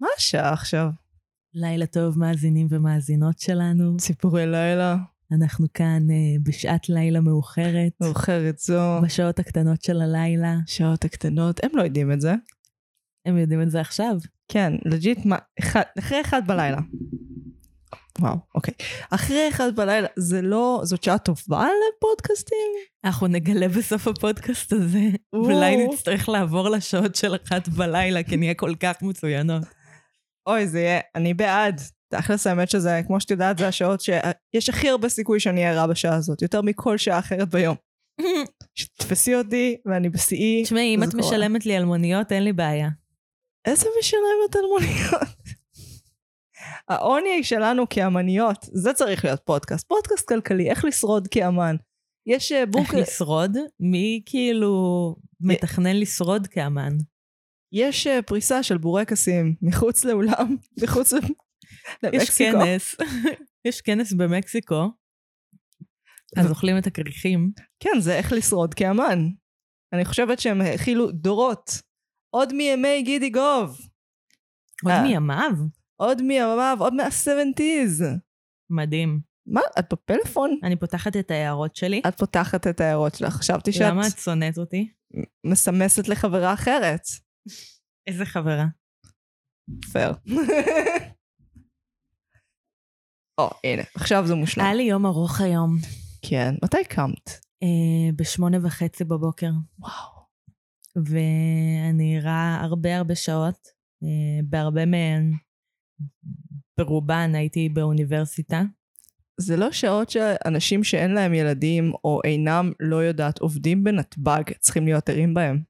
מה השעה עכשיו? לילה טוב, מאזינים ומאזינות שלנו. ציפורי לילה, אנחנו כאן uh, בשעת לילה מאוחרת, מאוחרת זו, בשעות הקטנות של הלילה. שעות הקטנות, הם לא יודעים את זה. הם יודעים את זה עכשיו. כן, לג'יט, מה, אחד, אחרי אחד בלילה. וואו, אוקיי. אחרי אחד בלילה, זה לא, זאת שעה טובה לפודקאסטים? אנחנו נגלה בסוף הפודקאסט הזה. או. אולי נצטרך לעבור לשעות של אחת בלילה, כי נהיה כל כך מצוינות. אוי, זה יהיה, אני בעד. תכלס האמת שזה, כמו שאת יודעת, זה השעות שיש הכי הרבה סיכוי שאני אהיה רע בשעה הזאת, יותר מכל שעה אחרת ביום. שתתפסי אותי ואני בשיאי. תשמעי, אם את קורה. משלמת לי על מוניות, אין לי בעיה. איזה משלמת על מוניות? העוני שלנו כאמניות, זה צריך להיות פודקאסט. פודקאסט כלכלי, איך לשרוד כאמן. יש אה, בוק, איך לשרוד? מי כאילו מתכנן לשרוד כאמן? יש אה, פריסה של בורקסים מחוץ לאולם, מחוץ יש. כנס, יש כנס במקסיקו, אז אוכלים את הכריכים. כן, זה איך לשרוד כאמן. אני חושבת שהם הכילו דורות. עוד מימי גידי גוב. עוד אה. מימיו? עוד מימיו, עוד מה-70's. מדהים. מה, את בפלאפון? אני פותחת את ההערות שלי. את פותחת את ההערות שלך. חשבתי שאת למה את שונאת אותי? מסמסת לחברה אחרת. איזה חברה. פייר. או, הנה, עכשיו זה מושלם. היה לי יום ארוך היום, כן. מתי קמת? אה, בשמונה וחצי בבוקר, וואו. ואני ערה הרבה הרבה שעות. אה, בהרבה מהן, ברובן הייתי באוניברסיטה. זה לא שעות שאנשים שאין להם ילדים או אינם, לא יודעת, עובדים בנתב"ג, צריכים להיות ערים בהם.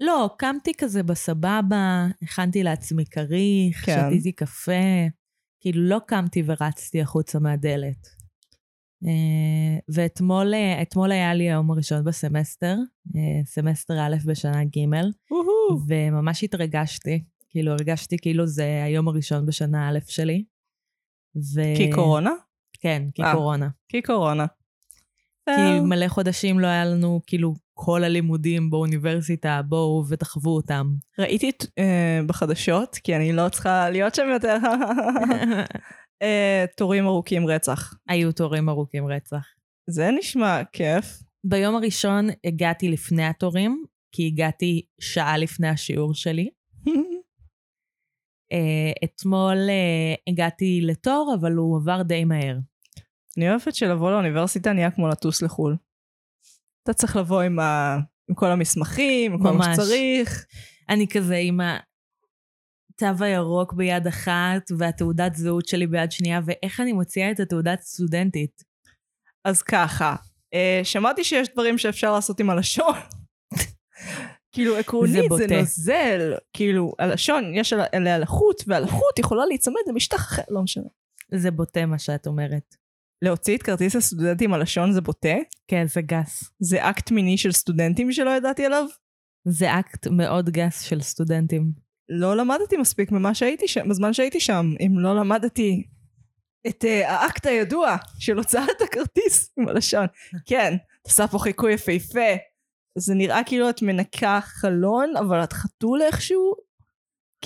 לא, קמתי כזה בסבבה, הכנתי לעצמי כריך, כן. שתיתי קפה, כאילו לא קמתי ורצתי החוצה מהדלת. אה, ואתמול אה, היה לי היום הראשון בסמסטר, אה, סמסטר א' בשנה ג'. וממש התרגשתי. כאילו, הרגשתי כאילו זה היום הראשון בשנה א' שלי. ו... כי קורונה? כן, כי אה. קורונה. כי קורונה. כי מלא חודשים לא היה לנו, כאילו, כל הלימודים באוניברסיטה, בואו ותחוו אותם. ראיתי את- אה, בחדשות, כי אני לא צריכה להיות שם יותר, אה, תורים ארוכים רצח. היו תורים ארוכים רצח. זה נשמע כיף. ביום הראשון הגעתי לפני התורים, כי הגעתי שעה לפני השיעור שלי. אה, אתמול אה, הגעתי לתור, אבל הוא עבר די מהר. אני אוהבת שלבוא לאוניברסיטה נהיה כמו לטוס לחו"ל. אתה צריך לבוא עם, ה... עם כל המסמכים, עם כל מה. שצריך. אני כזה עם התו הירוק ביד אחת והתעודת זהות שלי ביד שנייה, ואיך אני מוציאה את התעודת סטודנטית. אז ככה, אה, שמעתי שיש דברים שאפשר לעשות עם הלשון. כאילו עקרונית זה זה. נוזל, כאילו הלשון יש עליה- עליה לחות והלחות יכולה להיצמד למשטח אחר, לא משנה. זה בוטה מה שאת אומרת. להוציא את כרטיס הסטודנט עם הלשון זה בוטה? כן, זה גס. זה אקט מיני של סטודנטים שלא ידעתי עליו? זה אקט מאוד גס של סטודנטים. לא למדתי מספיק ממה שהייתי שם, בזמן שהייתי שם, אם לא למדתי את אה, האקט הידוע של הוצאת הכרטיס עם הלשון. כן, את עושה פה חיקוי יפהפה. זה נראה כאילו את מנקה חלון, אבל את חתול איכשהו?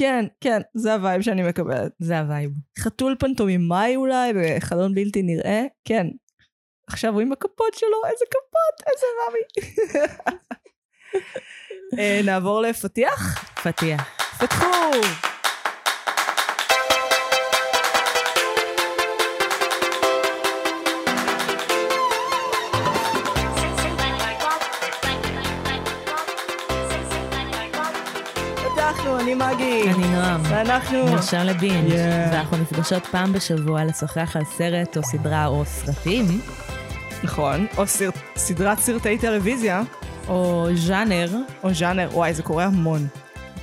כן, כן, זה ה vibe שאני מקבלת. זה ה vibe. חתול פנטומימאי אולי, בחלון בלתי נראה, כן. עכשיו רואים בכפות שלו, איזה כפות, איזה מאמי. אה, נעבור לפתיח? פתיח. פתחו! אני מגי. אני נועם. ואנחנו... נרשם לבינג', Yeah. ואנחנו נפגשות פעם בשבוע לשוחח על סרט או סדרה או סרטים, נכון, או סרט, סדרת סרטי טלוויזיה, או ז'אנר, או ז'אנר, וואי, זה קורה המון.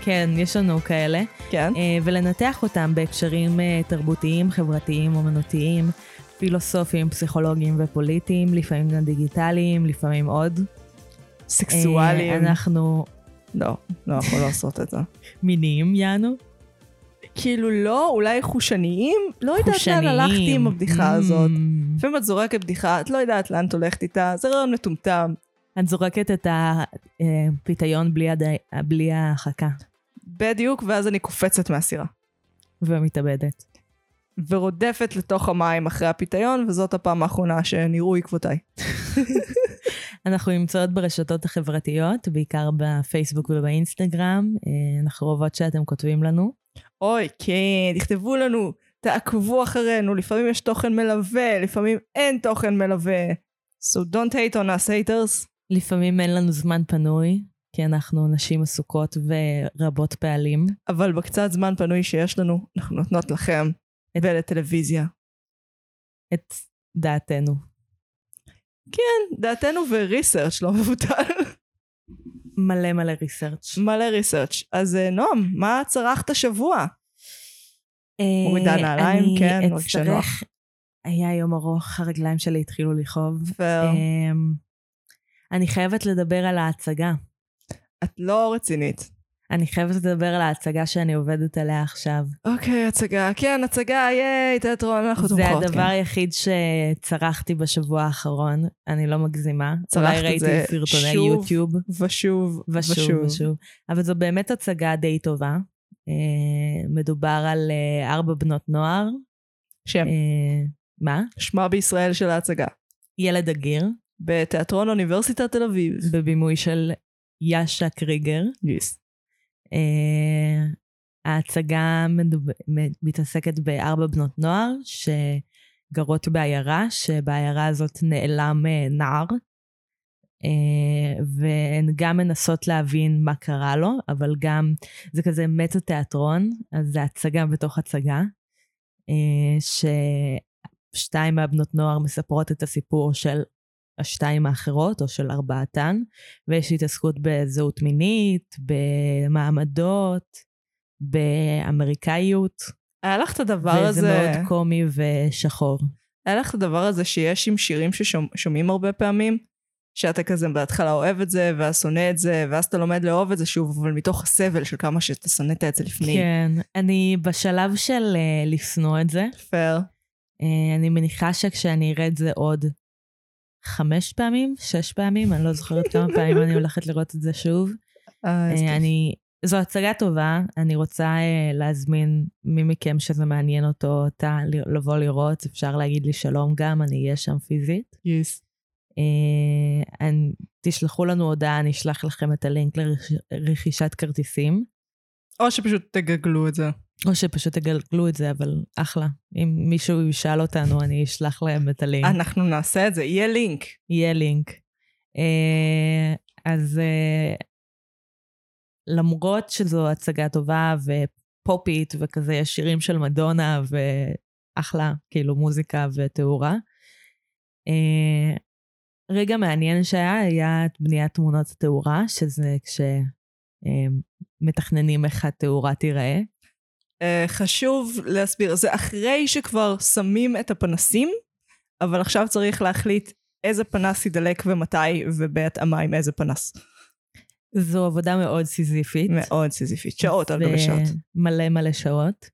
כן, יש לנו כאלה, כן? אה, ולנתח אותם בהקשרים אה, תרבותיים, חברתיים, אומנותיים, פילוסופיים, פסיכולוגיים ופוליטיים, לפעמים גם דיגיטליים, לפעמים עוד. סקסואלים. אה, אנחנו לא, לא יכול לעשות את זה. מיניים, יענו. כאילו לא, אולי חושניים? לא יודעת לאן. הלכתי עם הבדיחה הזאת. Mm. לפעמים את זורקת בדיחה, את לא יודעת לאן את הולכת איתה, זה רעיון מטומטם. את זורקת את הפיתיון בלי, הד... בלי ההחקה. בדיוק, ואז אני קופצת מהסירה. ומתאבדת. ורודפת לתוך המים אחרי הפיתיון, וזאת הפעם האחרונה שנראו עקבותיי. אנחנו נמצאות ברשתות החברתיות, בעיקר בפייסבוק ובאינסטגרם. אה, אנחנו אוהבות שאתם כותבים לנו. אוי, כן, תכתבו לנו, תעקבו אחרינו, לפעמים יש תוכן מלווה, לפעמים אין תוכן מלווה. So don't hate on us haters. לפעמים אין לנו זמן פנוי, כי אנחנו נשים עסוקות ורבות פעלים. אבל בקצת זמן פנוי שיש לנו, אנחנו נותנות לכם ולטלוויזיה. את דעתנו. כן, דעתנו וריסרצ' לא מבוטל. מלא מלא ריסרצ'. מלא ריסרצ'. אז אה, נועם, מה צרכת השבוע? מורידה נעליים, כן, מרגישה נוח. היה יום ארוך, הרגליים שלי התחילו לכאוב. פייר. אמ, אני חייבת לדבר על ההצגה. את לא רצינית. אני חייבת לדבר על ההצגה שאני עובדת עליה עכשיו. אוקיי, הצגה. כן, הצגה, ייי, תיאטרון, אנחנו זה תומכות. הדבר כן. היחיד שצרחתי בשבוע האחרון, אני לא מגזימה. צרחת את זה סרטוני שוב יוטיוב. ושוב, ושוב ושוב. אבל זו באמת הצגה די טובה. אה, מדובר על אה, ארבע בנות נוער. שם. אה, מה? שמה בישראל של ההצגה. ילד הגיר, בתיאטרון אוניברסיטת תל אביב. בבימוי של יאשה קריגר. גיס. אה, ההצגה מדוב... מתעסקת בארבע בנות נוער שגרות בעיירה, שבעיירה הזאת נעלם אה, נער, אה, והן גם מנסות להבין מה קרה לו, אבל גם זה כזה מטה תיאטרון, אז זה הצגה בתוך הצגה, ששתיים מהבנות נוער מספרות את הסיפור של השתיים האחרות, או של ארבעתן, ויש התעסקות בזהות מינית, במעמדות, באמריקאיות, היה לך את הדבר וזה הזה, מאוד קומי ושחור. היה לך את הדבר הזה שיש עם שירים ששומעים הרבה פעמים, שאתה כזה בהתחלה אוהב את זה, ואז שונא את זה, ואז אתה לומד לאהוב את זה שוב, אבל מתוך הסבל של כמה שאתה שונאת את זה לפני. כן, אני בשלב של uh, לשנוא את זה. פייר. Uh, אני מניחה שכשאני אראה את זה עוד חמש פעמים, שש פעמים, אני לא זוכרת כמה פעמים אני הולכת לראות את זה שוב. אה, כיף. אני, זו הצגה טובה, אני רוצה uh, להזמין מי מכם שזה מעניין אותו, אותה, לבוא לראות, אפשר להגיד לי שלום גם, אני אהיה שם פיזית. אני, תשלחו לנו הודעה, אני אשלח לכם את הלינק לרכישת כרטיסים, או שפשוט תגגלו את זה. או שפשוט תגלגלו את זה, אבל אחלה. אם מישהו ישאל אותנו, אני אשלח להם את הלינק. אנחנו נעשה את זה, יהיה לינק. יהיה לינק. Uh, אז uh, למרות שזו הצגה טובה ופופית וכזה, יש שירים של מדונה ואחלה, כאילו מוזיקה ותאורה. Uh, רגע מעניין שהיה, היה את בניית תמונות התאורה, שזה כשמתכננים איך התאורה תיראה. Uh, חשוב להסביר, זה אחרי שכבר שמים את הפנסים, אבל עכשיו צריך להחליט איזה פנס ידלק ומתי, ובהתאמה עם איזה פנס. זו עבודה מאוד סיזיפית. מאוד סיזיפית, שעות על גבי שעות. מלא מלא שעות.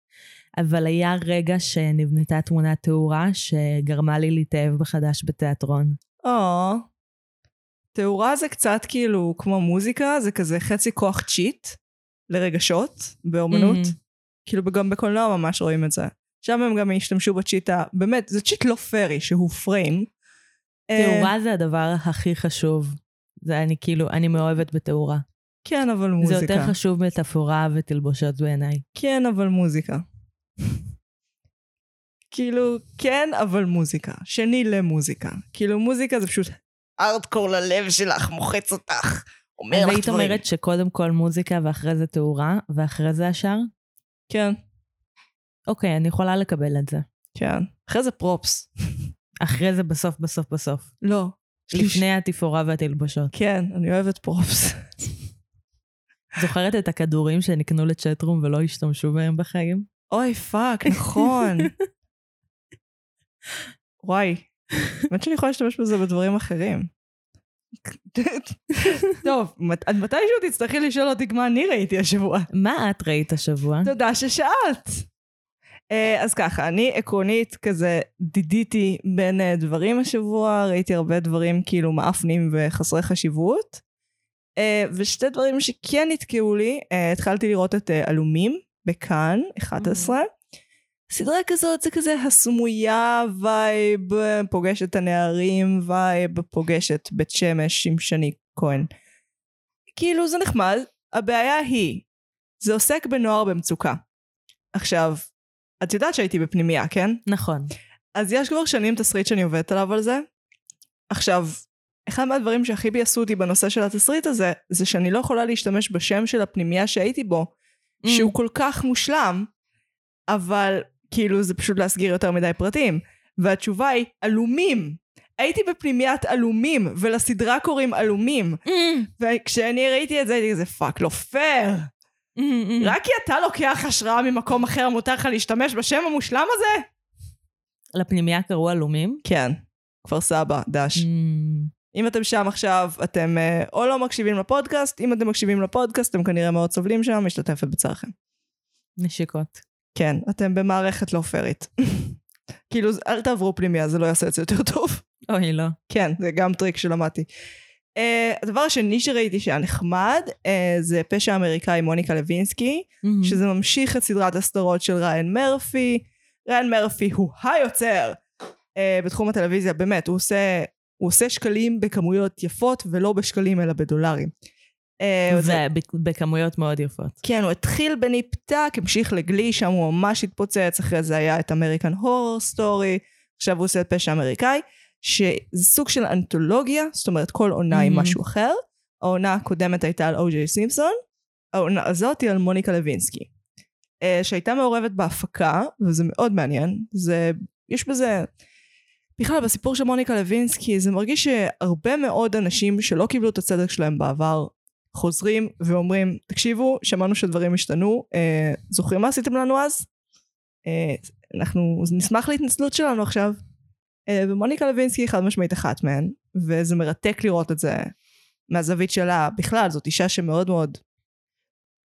אבל היה רגע שנבנתה תמונת תאורה שגרמה לי להתאהב מחדש בתיאטרון. או, תאורה זה קצת כאילו כמו מוזיקה, זה כזה חצי כוח צ'יט לרגשות באומנות. Mhm. כאילו גם בקולנוע ממש רואים את זה. שם הם גם השתמשו בצ'יט ה... באמת, זה צ'יט לא פרי שהוא פריים. אה, תאורה זה הדבר הכי חשוב. זה אני כאילו, אני מאוהבת בתאורה. כן, אבל זה מוזיקה. יותר חשוב מתפאורה ותלבושות בעיניי. כן, אבל מוזיקה. כאילו, כן, אבל מוזיקה. שני למוזיקה. כאילו, מוזיקה זה פשוט ארדקור ללב שלך, מוחץ אותך, אומר לך היית דברים. אומרת שקודם כל מוזיקה ואחרי זה תאורה, ואחרי זה השאר? כן, אוקיי, אני יכולה לקבל את זה. כן. אחרי זה פרופס. אחרי זה בסוף, בסוף, בסוף. לא. לפני התפאורה והתלבושות. כן, אני אוהבת props. זוכרת את הכדורים שנקנו ל chatroom ולא השתמשו בהם בחיים? אוי, fuck, נכון. וואי, האמת שאני יכולה להשתמש בזה בדברים אחרים. טוב, עד מתישהו תצטרכי לשאול אותי מה אני ראיתי השבוע. מה את ראית השבוע? תודה ששאלת. אה, אז ככה, אני עקרונית כזה דידיתי בין אה, דברים השבוע, ראיתי הרבה דברים כאילו מעפנים וחסרי חשיבות. אה, ושתי דברים שכן נתקעו לי, התחלתי לראות את עלומים בכאן, 11. סדרה כזאת זה כזה הסמויה וייב, פוגשת את הנערים וייב, פוגשת בית שמש עם שני כהן. כאילו זה נחמד, הבעיה היא, זה עוסק בנוער במצוקה. עכשיו, את יודעת שהייתי בפנימייה, כן? נכון. אז יש כבר שנים תסריט שאני עובדת עליו על זה. עכשיו, אחד מהדברים שהכי ביאסו אותי בנושא של התסריט הזה, זה שאני לא יכולה להשתמש בשם של הפנימייה שהייתי בו, Mm. שהוא כל כך מושלם, אבל כאילו זה פשוט להסגיר יותר מדי פרטים. והתשובה היא, עלומים. הייתי בפנימיית עלומים, ולסדרה קוראים עלומים. Mm. וכשאני ראיתי את זה, הייתי כזה fuck, לא פייר. Mm, mm. רק כי אתה לוקח השראה ממקום אחר, מותר לך להשתמש בשם המושלם הזה? לפנימייה קראו עלומים? כן, כפר סבא, דש. Mm. אם אתם שם עכשיו, אתם אה, או לא מקשיבים לפודקאסט, אם אתם מקשיבים לפודקאסט, אתם כנראה מאוד סובלים שם, משתתפת בצערכם. נשיקות. כן, אתם במערכת לא פיירית. כאילו, אל תעברו פנימיה, זה לא יעשה את זה יותר טוב. אוי, לא. כן, זה גם טריק שלמדתי. Uh, הדבר השני שראיתי שהיה נחמד, uh, זה פשע אמריקאי מוניקה לוינסקי, Mm. שזה ממשיך את סדרת הסדרות של ריין מרפי. ריין מרפי הוא היוצר uh, בתחום הטלוויזיה, באמת, הוא עושה, הוא עושה שקלים בכמויות יפות, ולא בשקלים אלא בדולרים. זה- ובכמויות מאוד יפות. כן, הוא התחיל ב Nip/Tuck, המשיך ל Glee, שם הוא ממש התפוצץ, אחרי זה היה את American Horror Story, עכשיו הוא עושה את פשע אמריקאי, שזה סוג של אנתולוגיה, זאת אומרת כל עונה עם Mhm. משהו אחר. העונה הקודמת הייתה על או.ג'יי סימפסון, העונה הזאת היא על מוניקה לוינסקי, אה, שהייתה מעורבת בהפקה, וזה מאוד מעניין, זה, יש בזה, בכלל בסיפור של מוניקה לוינסקי זה מרגיש שהרבה מאוד אנשים שלא קיבלו את הצדק שלהם בעבר, חוזרים ואומרים, תקשיבו, שמענו שדברים השתנו, אה, זוכרים מה עשיתם לנו אז? אה, אנחנו נשמח להתנצלות שלנו עכשיו. אה, ומוניקה לוינסקי חד משמעית אחת מהן, וזה מרתק לראות את זה מהזווית שלה. בכלל, זאת אישה שמאוד מאוד...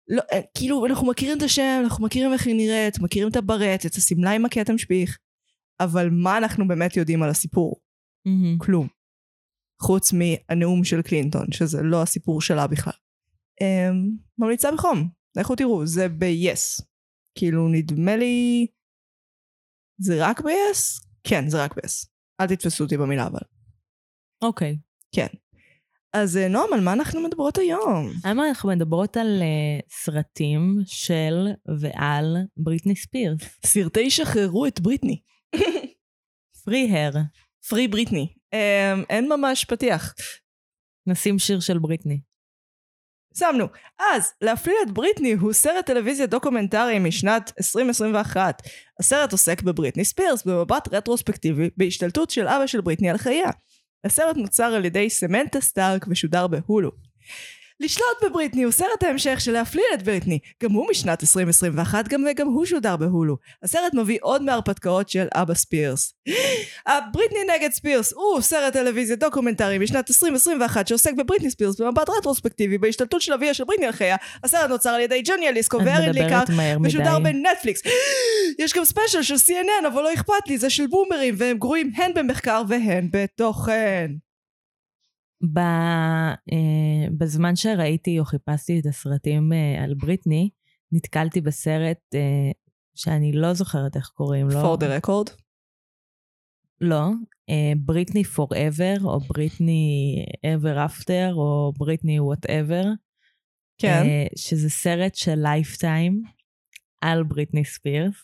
לא, אה, כאילו, אנחנו מכירים את השם, אנחנו מכירים איך היא נראית, מכירים את הברט, את השמלה עם הכתם שפיך, אבל מה אנחנו באמת יודעים על הסיפור? מהמם. כלום. חוץ מהנאום של קלינטון, שזה לא הסיפור שלה בכלל. Um, ממליצה בחום, לכו תראו, זה ב-yes. כאילו, נדמה לי... זה רק ב-yes? כן, זה רק ב-yes. אל תתפסו אותי במילה אבל. אוקיי. כן. אז אה, נועם, על מה אנחנו מדברות היום? היום אנחנו מדברות על uh, סרטים של ועל בריטני ספירס. סרטי שחררו את בריטני. free her. free Britney. Um, אין ממש פתיח. נשים שיר של בריטני. שמנו. אז, להפליל את בריטני הוא סרט טלוויזיה דוקומנטרי משנת 2021. הסרט עוסק בבריטני ספירס במבט רטרוספקטיבי בהשתלטות של אבא של בריטני על חייה. הסרט נוצר על ידי סמנטה סטארק ושודר בהולו. לשלוט בבריטני הוא סרט ההמשך של להפליל את בריטני, גם הוא משנת 2021, גם וגם הוא שודר בהולו. הסרט מביא עוד מהרפתקאות של אבא ספירס. הבריטני נגד ספירס הוא סרט טלוויזיה דוקומנטרי משנת 2021 שעוסק בבריטני ספירס במבט רטרוספקטיבי בהשתלטות של אביה של בריטני על חייה. הסרט נוצר על ידי ג'וני אליסקו וארין מדי. ושודר בנטפליקס. יש גם ספיישל של CNN אבל לא אכפת לי זה של בומרים והם גרועים הן במחקר והן בתוכן. ב, אה, בזמן שראיתי או חיפשתי את הסרטים אה, על בריטני, נתקלתי בסרט אה, שאני לא זוכרת איך קוראים לו. for the record. לא. אה, בריטני forever, או בריטני ever after, או בריטני whatever. כן. אה, שזה סרט של לייפטיים על בריטני ספירס.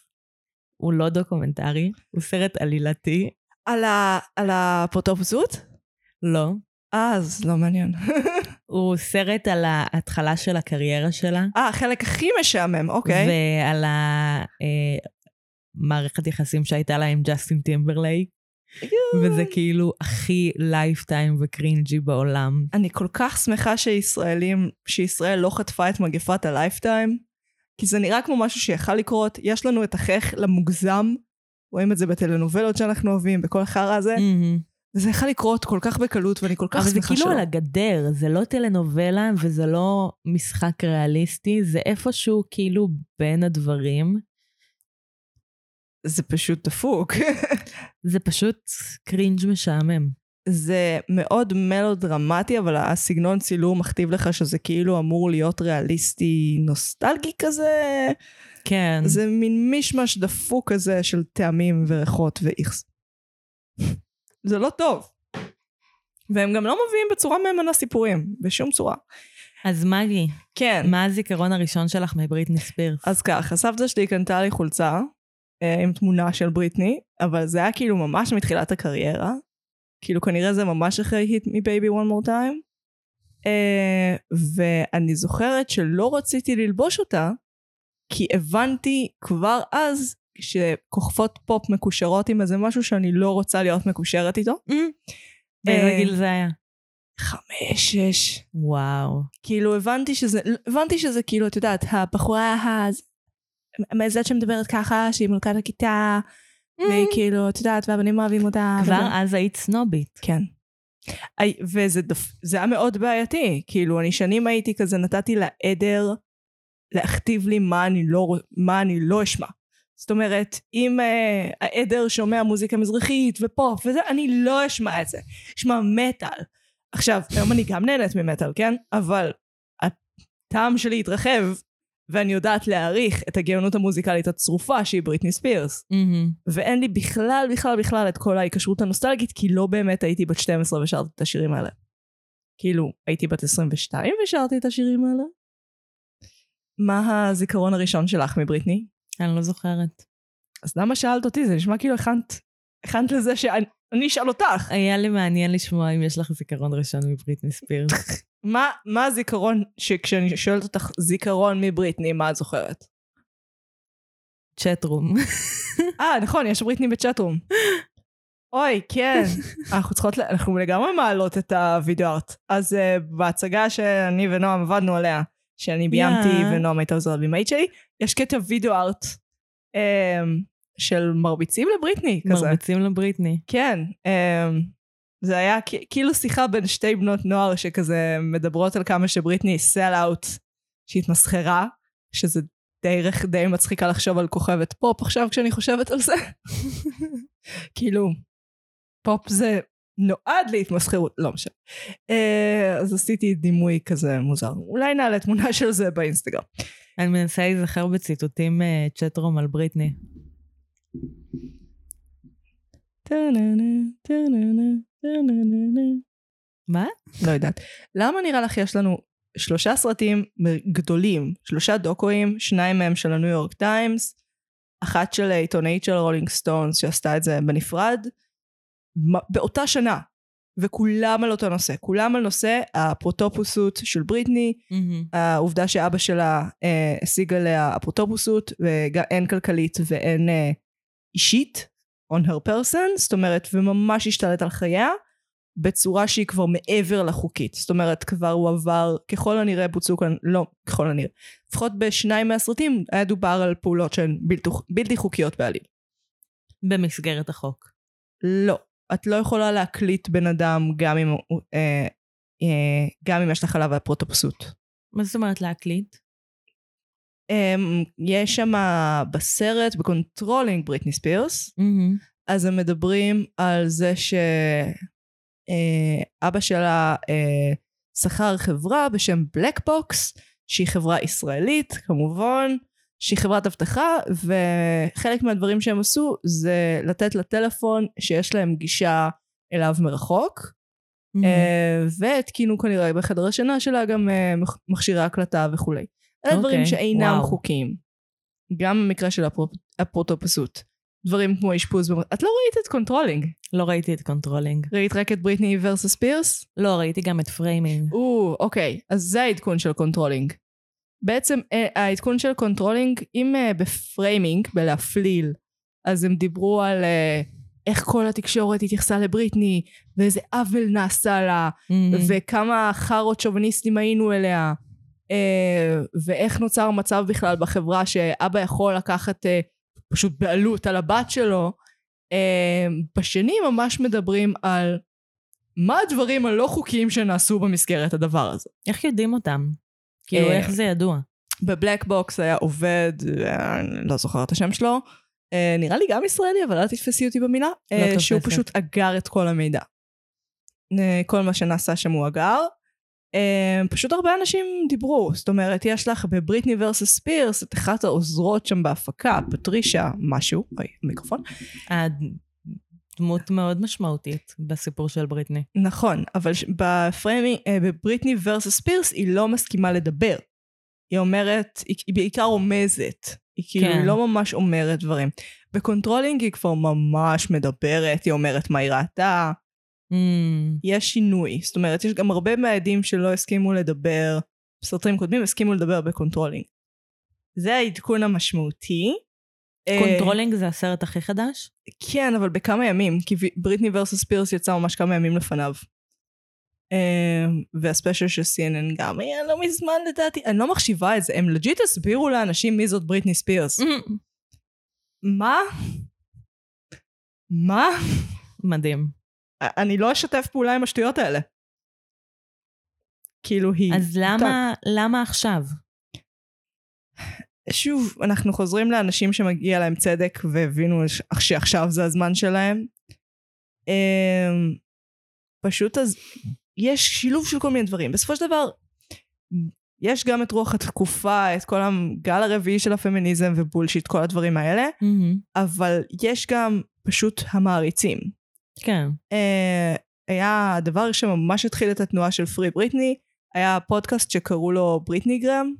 הוא לא דוקומנטרי, הוא סרט עלילתי. על ה- על האפוטרופסות? לא. אז לא מעניין. הוא סרט על ההתחלה של הקריירה שלה. אה, החלק הכי משעמם, אוקיי. ועל המערכת יחסים שהייתה לה עם ג'סטין טימברלייק, וזה כאילו הכי לייפטיים ו cringy בעולם. אני כל כך שמחה שישראלים, שישראל לא חטפה את מגפת הלייפטיים, כי זה נראה כמו משהו שיכל לקרות. יש לנו את החך למוגזם, רואים את זה בטלנובלות שאנחנו אוהבים, בכל החרא הזה, מהמם. וזה יכול לקרות כל כך בקלות, ואני כל כך אבל זה שמחה כאילו שלא. על הגדר, זה לא טלנובלה וזה לא משחק ריאליסטי, זה איפשהו כאילו בין הדברים. זה פשוט דפוק. זה פשוט קרינג' משעמם. זה מאוד מלודרמטי, אבל הסגנון צילום מכתיב לך שזה כאילו אמור להיות ריאליסטי נוסטלגי כזה. כן. זה מין מישמש דפוק כזה של טעמים וריחות ואיכס. זה לא טוב. והם גם לא מביאים בצורה מהימנה סיפורים, בשום צורה. אז מגי, כן. מה הזיכרון הראשון שלך מבריטני ספירס? אז ככה, סבתא שלי קנתה לי חולצה אה, עם תמונה של בריטני, אבל זה היה כאילו ממש מתחילת הקריירה. כאילו כנראה זה ממש אחרי היט מבייבי more time. אה, ואני זוכרת שלא רציתי ללבוש אותה, כי הבנתי כבר אז שכוכבות פופ מקושרות עם איזה משהו שאני לא רוצה להיות מקושרת איתו. באיזה אה, גיל זה היה? חמש, שש. וואו. כאילו הבנתי שזה, הבנתי שזה כאילו, את יודעת, הבחורה ה... זאת שמדברת ככה, שהיא מלכת הכיתה, והיא כאילו, את יודעת, והבנים אוהבים אותה. כבר אז היית סנובית. כן. וזה דפ... זה היה מאוד בעייתי, כאילו אני שנים הייתי כזה נתתי לעדר להכתיב לי מה אני לא, מה אני לא אשמע. זאת אומרת, אם uh, העדר שומע מוזיקה מזרחית ופופ וזה, אני לא אשמע את זה. אשמע מטאל. עכשיו, היום אני גם נהנית ממטאל, כן? אבל הטעם שלי התרחב, ואני יודעת להעריך את הגאונות המוזיקלית הצרופה שהיא בריטני ספירס. מהמם. ואין לי בכלל בכלל בכלל את כל ההיקשרות הנוסטלגית, כי לא באמת הייתי בת 12 ושרתי את השירים האלה. כאילו, הייתי בת 22 ושרתי את השירים האלה. מה הזיכרון הראשון שלך מבריטני? אני לא זוכרת. אז למה שאלת אותי? זה נשמע כאילו הכנת, הכנת לזה שאני אני אשאל אותך. היה לי מעניין לשמוע אם יש לך זיכרון ראשון מבריטני ספירס. מה, מה הזיכרון שכשאני שואלת אותך זיכרון מבריטני, מה את זוכרת? צ'טרום. אה, נכון, יש בריטני בצ'אטרום. אוי, כן. אנחנו צריכות, אנחנו לגמרי מעלות את הוידאו ארט. אז uh, בהצגה שאני ונועם עבדנו עליה, שאני ביימתי Yeah. ונועם הייתה עוזרת במאית שלי, יש קטע video art um, של מרביצים לבריטני כזה. מרביצים לבריטני. כן. um, זה היה כאילו שיחה בין שתי בנות נוער שכזה מדברות על כמה שבריטני sellout, שהתמסחרה, שזה די, די מצחיקה לחשוב על כוכבת פופ עכשיו כשאני חושבת על זה. כאילו, פופ זה נועד להתמסחרות, לא משנה. אה, אז עשיתי דימוי כזה מוזר. אולי נעלה תמונה של זה באינסטגרם. אני מנסה להיזכר בציטוטים אה, צ'טרום על בריטני. מה? לא יודעת. למה נראה לך יש לנו שלושה סרטים גדולים, שלושה דוקואים, שניים מהם של הניו יורק טיימס, אחת של עיתונאית של רולינג סטונס שעשתה את זה בנפרד, באותה שנה, וכולם על אותו נושא, כולם על נושא האפוטופוסות של בריטני, מהמם. העובדה שאבא שלה אה, השיג עליה אפוטופוסות, ואין כלכלית ואין אה, אישית, on her person, זאת אומרת, וממש השתלט על חייה, בצורה שהיא כבר מעבר לחוקית. זאת אומרת, כבר הוא עבר, ככל הנראה בוצעו כאן, לא ככל הנראה, לפחות בשניים מהסרטים היה דובר על פעולות שהן בלתי, בלתי חוקיות בעליל. במסגרת החוק. לא. את לא יכולה להקליט בן אדם גם אם, אה, אה, גם אם יש לך עליו אפוטרופסות. מה זאת אומרת להקליט? Um, יש שם בסרט, ב Controlling Britney ספירס. אז הם מדברים על זה שאבא שלה uh, שכר חברה בשם בלקבוקס, שהיא חברה ישראלית כמובן, שהיא חברת אבטחה, וחלק מהדברים שהם עשו זה לתת לטלפון שיש להם גישה אליו מרחוק. אה, והתקינו כנראה בחדר השינה שלה גם אה, מכשירי הקלטה וכולי. אלה דברים אוקיי, שאינם וואו. חוקיים. גם במקרה של אפוטרופסות. דברים כמו אשפוז, במ- את לא ראית את Controlling. לא ראיתי את Controlling. ראית רק את בריטני versus ספירס? לא, ראיתי גם את Framing. או, אוקיי. אז זה העדכון של Controlling. בעצם אה, העדכון של Controlling, אם אה, ב Framing, בלהפליל, אז הם דיברו על אה, איך כל התקשורת התייחסה לבריטני, ואיזה עוול נעשה לה, מהמם. וכמה חארות שוביניסטים היינו אליה, ואיך נוצר מצב בכלל בחברה שאבא יכול לקחת פשוט בעלות על הבת שלו. בשני ממש מדברים על מה הדברים הלא חוקיים שנעשו במסגרת הדבר הזה. איך יודעים אותם? כאילו, אה, איך זה ידוע? ב Black Box היה עובד, אה, לא זוכר את השם שלו, אה, נראה לי גם ישראלי, אבל אל תתפסי אותי במילה, לא שהוא תופסת. פשוט אגר את כל המידע. כל מה שנעשה שם הוא אגר. פשוט הרבה אנשים דיברו, זאת אומרת, יש לך בבריטני versus ספירס את אחת העוזרות שם בהפקה, פטרישה משהו, אוי, מיקרופון. דמות מאוד משמעותית בסיפור של בריטני. נכון, אבל ש- ב Frami-, אה, בבריטני versus ספירס היא לא מסכימה לדבר. היא אומרת, היא, היא בעיקר רומזת. היא כאילו כן. לא ממש אומרת דברים. ב Controlling היא כבר ממש מדברת, היא אומרת מה היא ראתה. Mm, יש שינוי. זאת אומרת, יש גם הרבה מהעדים שלא הסכימו לדבר, בסרטים קודמים הסכימו לדבר ב Controlling. זה העדכון המשמעותי. אה, Controlling זה הסרט הכי חדש? כן, אבל בכמה ימים, כי בריטני versus ספירס יצא ממש כמה ימים לפניו. אמ, וה special של CNN גם היה לא מזמן לדעתי, אני לא מחשיבה את זה, הם legit הסבירו לאנשים מי זאת בריטני ספירס. Mm, מה? מה? מדהים. אני לא אשתף פעולה עם השטויות האלה. כאילו היא... אז למה, למה עכשיו? שוב, אנחנו חוזרים לאנשים שמגיע להם צדק והבינו שעכשיו זה הזמן שלהם. אמ, פשוט אז יש שילוב של כל מיני דברים. בסופו של דבר, יש גם את רוח התקופה, את כל הגל הרביעי של הפמיניזם ובולשיט, כל הדברים האלה, Mm-hmm. אבל יש גם פשוט המעריצים. כן. אה, היה הדבר שממש התחיל את התנועה של פרי בריטני, היה פודקאסט שקראו לו בריטני גרם,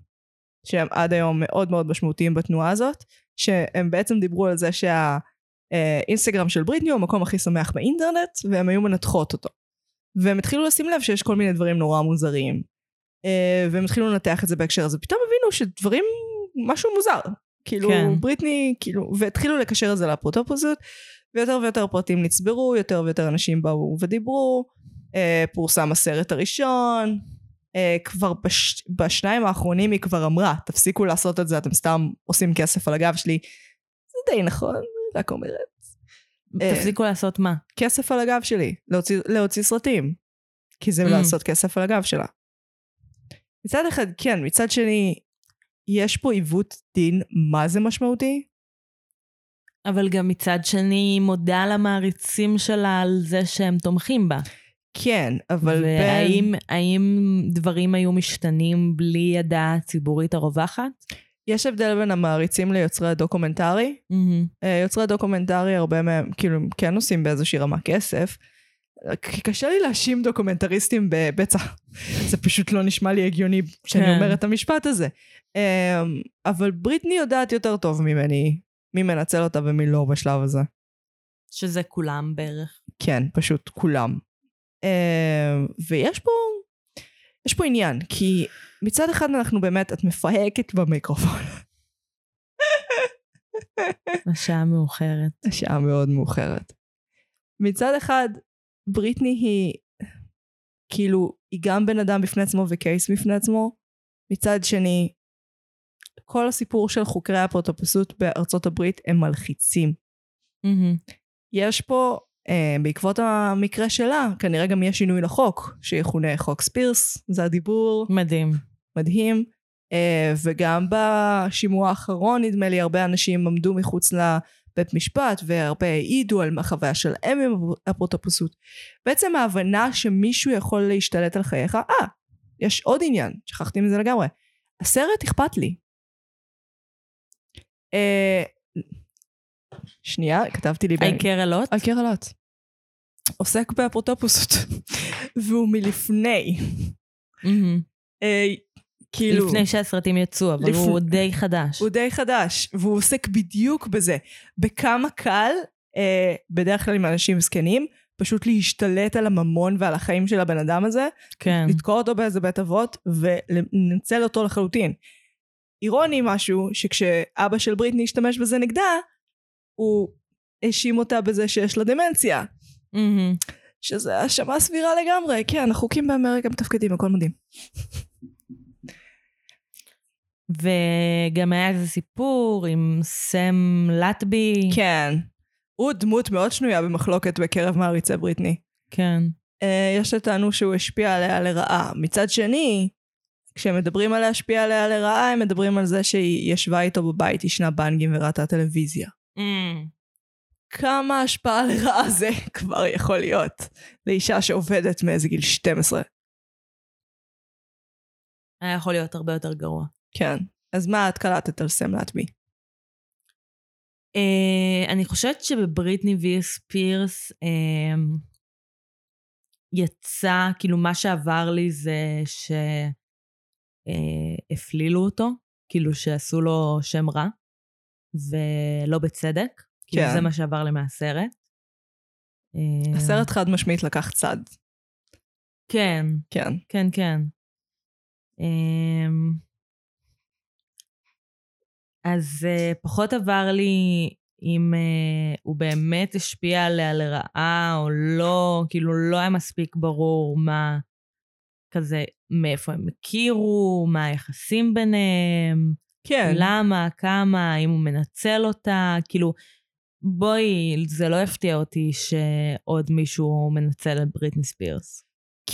שהם עד היום מאוד מאוד משמעותיים בתנועה הזאת, שהם בעצם דיברו על זה שהאינסטגרם של בריטני הוא המקום הכי שמח באינטרנט, והם היו מנתחות אותו. והם התחילו לשים לב שיש כל מיני דברים נורא מוזרים, אה, והם התחילו לנתח את זה בהקשר הזה. פתאום הבינו שדברים, משהו מוזר. כאילו, כן. בריטני, כאילו, והתחילו לקשר את זה לאפוטרופוסות, ויותר ויותר פרטים נצברו, יותר ויותר אנשים באו ודיברו, אה, פורסם הסרט הראשון, אה, כבר בש, בשניים האחרונים היא כבר אמרה, תפסיקו לעשות את זה, אתם סתם עושים כסף על הגב שלי. זה די נכון, רק אומרת. אה. תפסיקו לעשות מה? כסף על הגב שלי, להוציא, להוציא סרטים. כי זה Mm. לעשות כסף על הגב שלה. מצד אחד, כן, מצד שני, יש פה עיוות דין, מה זה משמעותי? אבל גם מצד שני, מודה למעריצים שלה על זה שהם תומכים בה. כן, אבל והאם בין... האם דברים היו משתנים בלי הדעה הציבורית הרווחת? יש הבדל בין המעריצים ליוצרי הדוקומנטרי. Mm-hmm. יוצרי הדוקומנטרי, הרבה מהם, כאילו, כן עושים באיזושהי רמה כסף. כי קשה לי להאשים דוקומנטריסטים בבצע. זה פשוט לא נשמע לי הגיוני שאני כן. אומרת את המשפט הזה. אמ, אבל בריטני יודעת יותר טוב ממני מי מנצל אותה ומי לא בשלב הזה. שזה כולם בערך. כן, פשוט כולם. אמ, ויש פה, יש פה עניין, כי מצד אחד אנחנו באמת, את מפהקת במיקרופון. השעה מאוחרת. השעה מאוד מאוחרת. מצד אחד, בריטני היא, כאילו, היא גם בן אדם בפני עצמו וקייס בפני עצמו. מצד שני, כל הסיפור של חוקרי האפוטרופסות בארצות הברית הם מלחיצים. Mm-hmm. יש פה, בעקבות המקרה שלה, כנראה גם יש שינוי לחוק, שיכונה חוק ספירס, זה הדיבור, מדהים. מדהים. אה, וגם בשימוע האחרון, נדמה לי, הרבה אנשים עמדו מחוץ לבית משפט, והרבה העידו על החוויה שלהם עם אפוטרופסות. בעצם ההבנה שמישהו יכול להשתלט על חייך, אה, יש עוד עניין, שכחתי מזה לגמרי. הסרט אכפת לי. אה, שנייה, כתבתי לי... a lot? על קרלוט. עוסק באפוטרופוסות. והוא מלפני. אה, כאילו, לפני שהסרטים יצאו, אבל לפ- הוא די חדש. הוא די חדש, והוא עוסק בדיוק בזה. בכמה קל, אה, בדרך כלל עם אנשים זקנים, פשוט להשתלט על הממון ועל החיים של הבן אדם הזה, כן. לתקוע אותו באיזה בית אבות ולנצל אותו לחלוטין. אירוני משהו, שכשאבא של בריטני השתמש בזה נגדה, הוא האשים אותה בזה שיש לה דמנציה. Mm-hmm. שזה האשמה סבירה לגמרי. כן, החוקים באמריקה מתפקדים, הכל מדהים. וגם היה איזה סיפור עם סם לטבי. כן. הוא דמות מאוד שנויה במחלוקת בקרב מעריצי בריטני. כן. אה, יש שטענו שהוא השפיע עליה לרעה. מצד שני, כשהם מדברים על להשפיע עליה לרעה, הם מדברים על זה שהיא ישבה איתו בבית, ישנה בנגים וראתה טלוויזיה. Mm. כמה השפעה לרעה זה כבר יכול להיות לאישה שעובדת מאיזה גיל 12. היה יכול להיות הרבה יותר גרוע. כן. אז מה את קלטת על סם להטמי? Uh, אני חושבת שבבריטני ויר ספירס uh, יצא, כאילו מה שעבר לי זה שהפלילו uh, אותו, כאילו שעשו לו שם רע, ולא בצדק. כן. כאילו זה מה שעבר לי מהסרט. הסרט חד משמעית לקח צד. כן. כן. כן, כן. Um, אז uh, פחות עבר לי אם uh, הוא באמת השפיע עליה לרעה או לא, כאילו לא היה מספיק ברור מה כזה, מאיפה הם הכירו, מה היחסים ביניהם, כן. למה, כמה, אם הוא מנצל אותה, כאילו, בואי, זה לא יפתיע אותי שעוד מישהו מנצל את בריטני ספירס.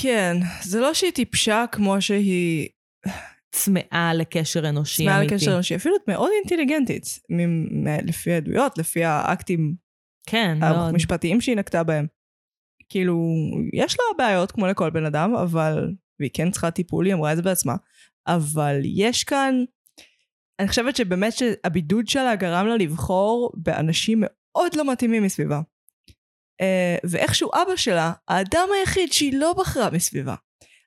כן, זה לא שהיא טיפשה כמו שהיא צמאה לקשר אנושי צמאה אמיתי. לקשר אנושי, אפילו מאוד אינטליגנטית, מ- מ- לפי העדויות, לפי האקטים כן, מאוד. המשפטיים שהיא נקטה בהם. כאילו, יש לה בעיות כמו לכל בן אדם, אבל, והיא כן צריכה טיפול, היא אמרה את זה בעצמה, אבל יש כאן, אני חושבת שבאמת שהבידוד שלה גרם לה לבחור באנשים מאוד לא מתאימים מסביבה. Uh, ואיכשהו אבא שלה, האדם היחיד שהיא לא בחרה מסביבה,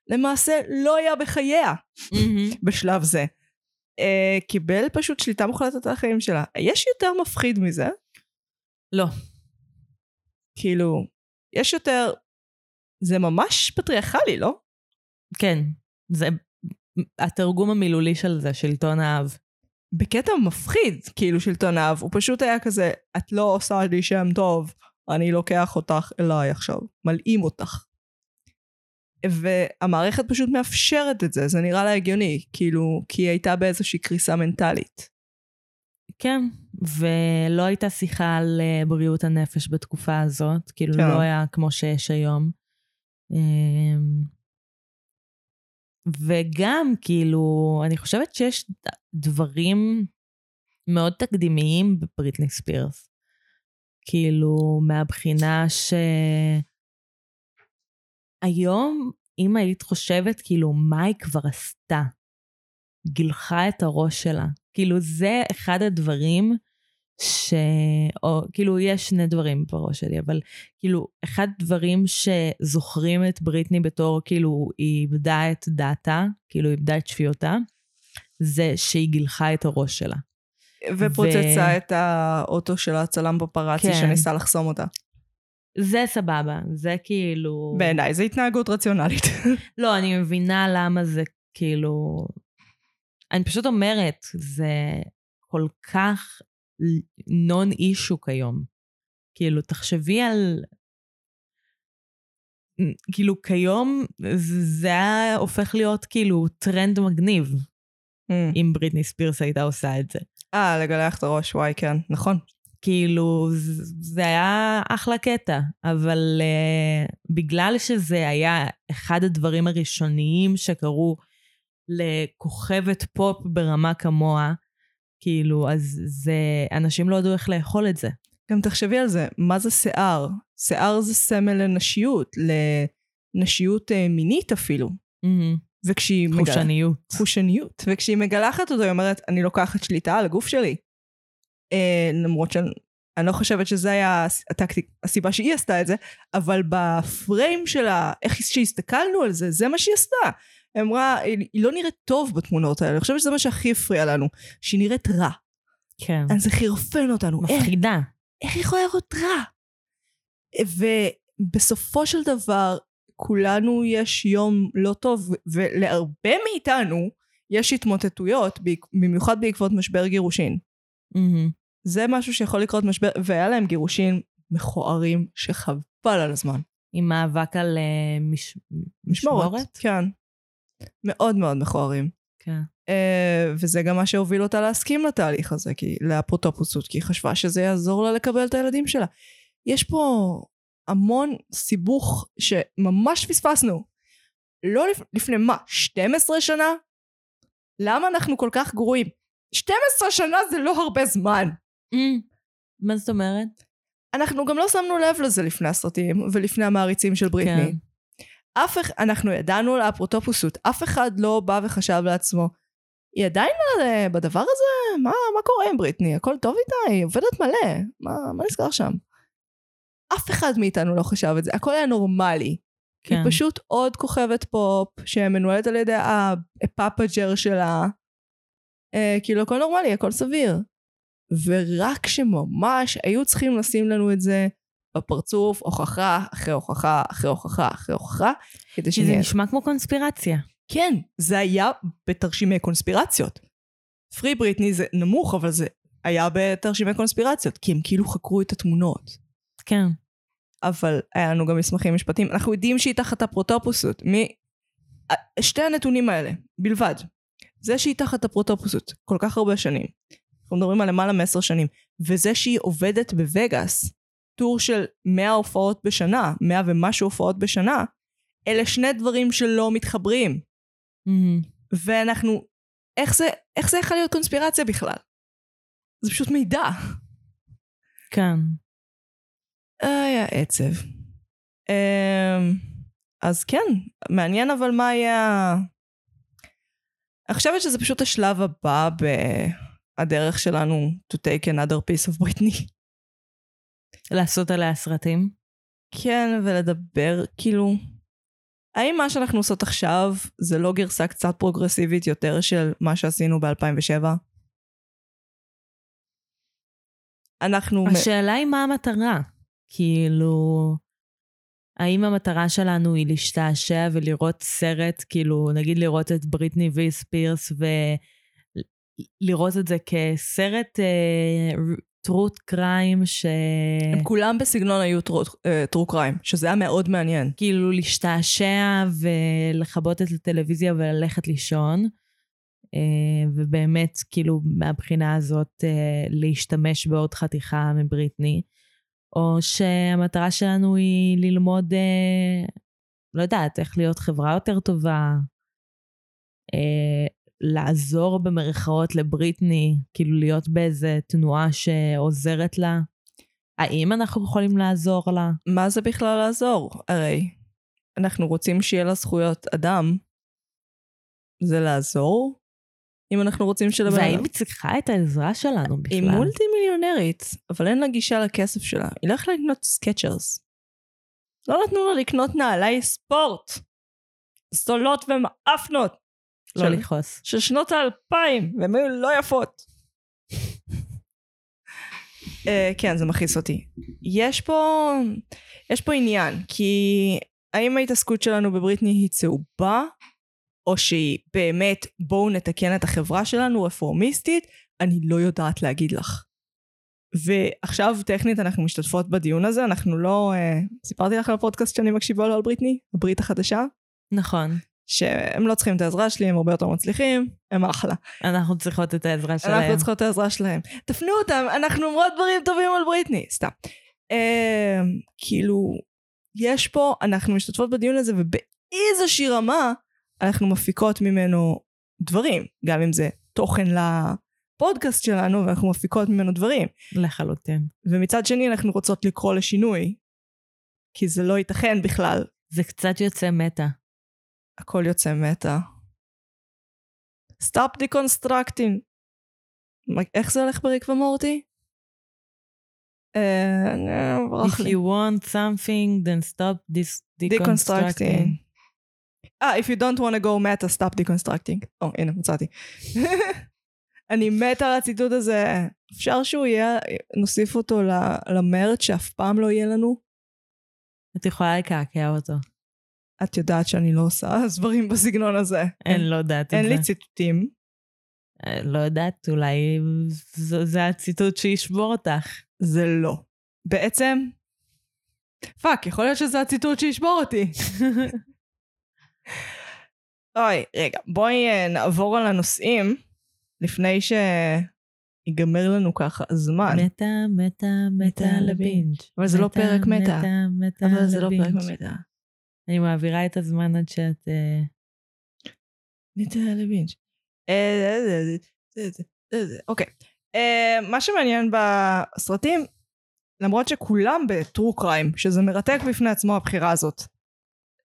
למעשה לא היה בחייה. בשלב זה. Uh, קיבל פשוט שליטה מוחלטת על החיים שלה. יש יותר מפחיד מזה? לא. כאילו, יש יותר... זה ממש פטריארכלי, לא? כן, זה התרגום המילולי של זה, שלטון האב. בקטע מפחיד, כאילו שלטון האב, הוא פשוט היה כזה, את לא עושה לי שם טוב, אני לוקח אותך אליי עכשיו, מלאים אותך. והמערכת פשוט מאפשרת את זה, זה נראה לה הגיוני, כאילו, כי היא הייתה באיזושהי קריסה מנטלית. כן, ולא הייתה שיחה על אה, בריאות הנפש בתקופה הזאת, כאילו כן. לא היה כמו שיש היום. וגם, כאילו, אני חושבת שיש דברים מאוד תקדימיים בבריטני ספירס. כאילו, מהבחינה ש... היום, אם היית חושבת, כאילו, מה היא כבר עשתה? גילחה את הראש שלה. כאילו, זה אחד הדברים ש... או כאילו, יש שני דברים בראש שלי, אבל כאילו, אחד הדברים שזוכרים את בריטני בתור, כאילו, היא איבדה את דעתה, כאילו, איבדה את שפיותה, זה שהיא גילחה את הראש שלה. ופוצצה ו... את האוטו של הצלם פפראצי כן. שניסה לחסום אותה. זה סבבה, זה כאילו... בעיניי זו התנהגות רציונלית. לא, אני מבינה למה זה כאילו... אני פשוט אומרת, זה כל כך non issue כיום. כאילו, תחשבי על... כאילו, כיום זה היה הופך להיות כאילו טרנד מגניב, אם בריטני ספירס הייתה עושה את זה. אה, לגלח את הראש, וואי, כן, נכון. כאילו, זה היה אחלה קטע, אבל uh, בגלל שזה היה אחד הדברים הראשוניים שקרו לכוכבת פופ ברמה כמוה, כאילו, אז זה, אנשים לא ידעו איך לאכול את זה. גם תחשבי על זה, מה זה שיער? שיער זה סמל לנשיות, לנשיות אה, מינית אפילו. וכשהיא מגלה- חושניות. חושניות. וכשהיא מגלחת אותו, היא אומרת, אני לוקחת שליטה על הגוף שלי. אה, למרות שאני אני לא חושבת שזה היה הטקטיק, הסיבה שהיא עשתה את זה, אבל בפריים שלה, איך שהסתכלנו על זה, זה מה שהיא עשתה. היא אמרה, היא, לא נראית טוב בתמונות האלה, אני חושבת שזה מה שהכי הפריע לנו, שהיא נראית רע. כן. אז זה חירפן אותנו. מפחידה. איך היא יכולה לראות רע? ובסופו של דבר, כולנו יש יום לא טוב, ולהרבה מאיתנו יש התמוטטויות, במיוחד בעקבות משבר גירושין. מהמם. זה משהו שיכול לקרות משבר, והיה להם גירושין מכוערים שחבל על הזמן. עם מאבק על אה, מש... משמורת? כן. מאוד מאוד מכוערים. כן. Uh, וזה גם מה שהוביל אותה להסכים לתהליך הזה, כי, לאפוטרופוסות, כי היא חשבה שזה יעזור לה לקבל את הילדים שלה. יש פה המון סיבוך שממש פספסנו. לא לפ... לפני מה? 12 שנה? למה אנחנו כל כך גרועים? 12 שנה זה לא הרבה זמן. Mm. מה זאת אומרת? אנחנו גם לא שמנו לב לזה לפני הסרטים ולפני המעריצים של בריטני. כן. אף אחד, אנחנו ידענו על האפוטרופוסות, אף אחד לא בא וחשב לעצמו, היא עדיין אה, בדבר הזה? מה, מה קורה עם בריטני? הכל טוב איתה? היא עובדת מלא. מה, מה נסגר שם? אף אחד מאיתנו לא חשב את זה, הכל היה נורמלי. כן. היא פשוט עוד כוכבת פופ שמנוהלת על ידי ה papager שלה. אה, כאילו הכל נורמלי, הכל סביר. ורק כשממש היו צריכים לשים לנו את זה בפרצוף, הוכחה אחרי הוכחה אחרי הוכחה אחרי הוכחה, כדי כי זה שנהיה... נשמע כמו קונספירציה. כן, זה היה בתרשימי קונספירציות. פרי בריטני זה נמוך, אבל זה היה בתרשימי קונספירציות, כי הם כאילו חקרו את התמונות. כן. אבל היה לנו גם מסמכים משפטיים. אנחנו יודעים שהיא תחת הפרוטופוסות. מ... שתי הנתונים האלה, בלבד. זה שהיא תחת הפרוטופוסות כל כך הרבה שנים. אנחנו מדברים על למעלה מעשר שנים. וזה שהיא עובדת בווגאס, טור של 100 הופעות בשנה, 100 ומשהו הופעות בשנה, אלה שני דברים שלא מתחברים. מהמם. ואנחנו... איך זה, איך זה יכול להיות קונספירציה בכלל? זה פשוט מידע. כן. איי, העצב. אמ, אז כן, מעניין אבל מה יהיה... ה- אני חושבת שזה פשוט השלב הבא בדרך שלנו to take another piece of Britney. לעשות עליה סרטים. כן, ולדבר, כאילו... האם מה שאנחנו עושות עכשיו זה לא גרסה קצת פרוגרסיבית יותר של מה שעשינו ב-2007? אנחנו... השאלה היא מה המטרה. כאילו, האם המטרה שלנו היא להשתעשע ולראות סרט, כאילו, נגיד לראות את בריטני וי ספירס ולראות את זה כסרט טרוט קריים ש... הם כולם בסגנון היו טרו קריים, שזה היה מאוד מעניין. כאילו להשתעשע ולכבות את הטלוויזיה וללכת לישון. אה, ובאמת, כאילו, מהבחינה הזאת, אה, להשתמש בעוד חתיכה מבריטני. או שהמטרה שלנו היא ללמוד, אה, לא יודעת, איך להיות חברה יותר טובה, אה, לעזור במרכאות לבריטני, כאילו להיות באיזה תנועה שעוזרת לה. האם אנחנו יכולים לעזור לה? מה זה בכלל לעזור? הרי אנחנו רוצים שיהיה לה זכויות אדם. זה לעזור? אם אנחנו רוצים שלבן והאם היא צריכה את העזרה שלנו בכלל? היא מולטי מיליונרית, אבל אין לה גישה לכסף שלה. היא לא יכלה לקנות סקצ'רס. לא נתנו לה לקנות נעלי ספורט. זולות ומאפנות. לא לכעוס. של שנות האלפיים, והן היו לא יפות. uh, כן, זה מכעיס אותי. יש פה, יש פה עניין, כי האם ההתעסקות שלנו בבריטני היא צהובה, או שהיא באמת בואו נתקן את החברה שלנו רפורמיסטית, אני לא יודעת להגיד לך. ועכשיו טכנית אנחנו משתתפות בדיון הזה, אנחנו לא... Uh, סיפרתי לך על הפודקאסט שאני מקשיבה לו על בריטני, הברית החדשה, נכון. שהם לא צריכים את העזרה שלי, הם הרבה יותר מצליחים, הם אחלה. אנחנו צריכות את העזרה שלהם. אנחנו צריכות את העזרה שלהם. תפנו אותם, אנחנו אומרות דברים טובים על בריטני, סתם. אה, כאילו, יש פה, אנחנו משתתפות בדיון הזה, ובאיזושהי רמה אנחנו מפיקות ממנו דברים, גם אם זה תוכן לפודקאסט שלנו, ואנחנו מפיקות ממנו דברים. לחלוטין. ומצד שני אנחנו רוצות לקרוא לשינוי, כי זה לא ייתכן בכלל. זה קצת יוצא מטה. הכל יוצא מטה. Deconstructing. מה- איך זה הולך בריק ומורטי? אה, If you want something, then stop this deconstructing. אה, if you don't want to go meta, stop deconstructing. או, הנה, מצאתי. אני מתה על הציטוט הזה. אפשר שהוא יהיה, נוסיף אותו למרץ שאף פעם לא יהיה לנו? את יכולה לקעקע אותו. את יודעת שאני לא עושה דברים בסגנון הזה. אין, לא יודעת את אין זה. לי ציטוטים. אה, לא יודעת, אולי זה הציטוט שישבור אותך. זה לא. בעצם, fuck, יכול להיות שזה הציטוט שישבור אותי. אוי, רגע, בואי אה, נעבור על הנושאים לפני שיגמר לנו ככה הזמן. מתה, מתה, מתה מתה לבינג'. אבל זה לא פרק מתה. מתה, מתה אבל זה לא פרק לבינג'. אני מעבירה את הזמן עד שאת... אה, ניתן לבינג'. אה, זה- אוקיי. אה, מה שמעניין בסרטים, למרות שכולם בטרו קריים, שזה מרתק בפני עצמו הבחירה הזאת.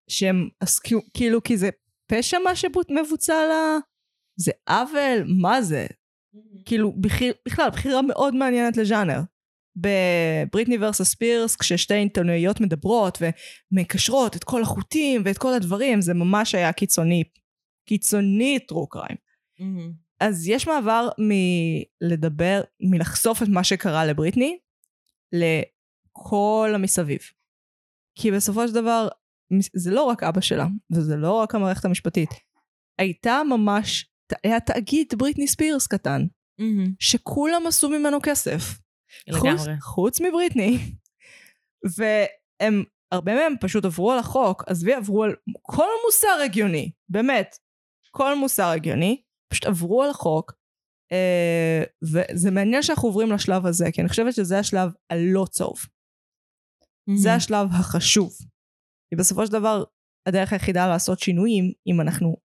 שהם עסקו, כאילו, כי זה פשע מה שמבוצע לה? זה עוול? מה זה? כאילו, בכלל, בחירה מאוד מעניינת לז'אנר. בבריטני ורסס פירס, כששתי עיתונאיות מדברות ומקשרות את כל החוטים ואת כל הדברים, זה ממש היה קיצוני, קיצוני טרו קריים. אז יש מעבר מלדבר, מלחשוף את מה שקרה לבריטני, לכל המסביב. כי בסופו של דבר, זה לא רק אבא שלה, וזה לא רק המערכת המשפטית. הייתה ממש, היה תאגיד בריטני ספירס קטן, שכולם עשו ממנו כסף. חוץ, חוץ מבריטני. והם, הרבה מהם פשוט עברו על החוק, עזבי, עברו על כל מוסר הגיוני, באמת, כל מוסר הגיוני, פשוט עברו על החוק, אה, וזה מעניין שאנחנו עוברים לשלב הזה, כי אני חושבת שזה השלב הלא טוב. זה השלב החשוב. כי בסופו של דבר, הדרך היחידה לעשות שינויים, אם אנחנו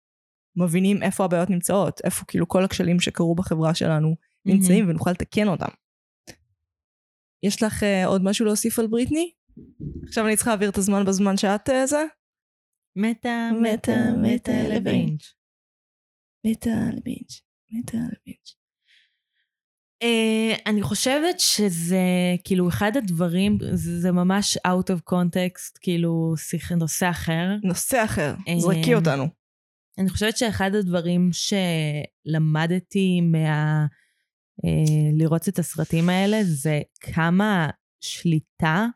מבינים איפה הבעיות נמצאות, איפה כאילו כל הכשלים שקרו בחברה שלנו נמצאים, ונוכל לתקן אותם. יש לך uh, עוד משהו להוסיף על בריטני? עכשיו אני צריכה להעביר את הזמן בזמן שאת uh, זה? מטה, מטה, מטה לבינג'. מטה לבינג'. מטה לבינג'. Uh, אני חושבת שזה כאילו אחד הדברים, זה, זה ממש out of context, כאילו שיח, נושא אחר. נושא אחר, זרקי אותנו. אני חושבת שאחד הדברים שלמדתי מה... אה, לראות את הסרטים האלה זה כמה שליטה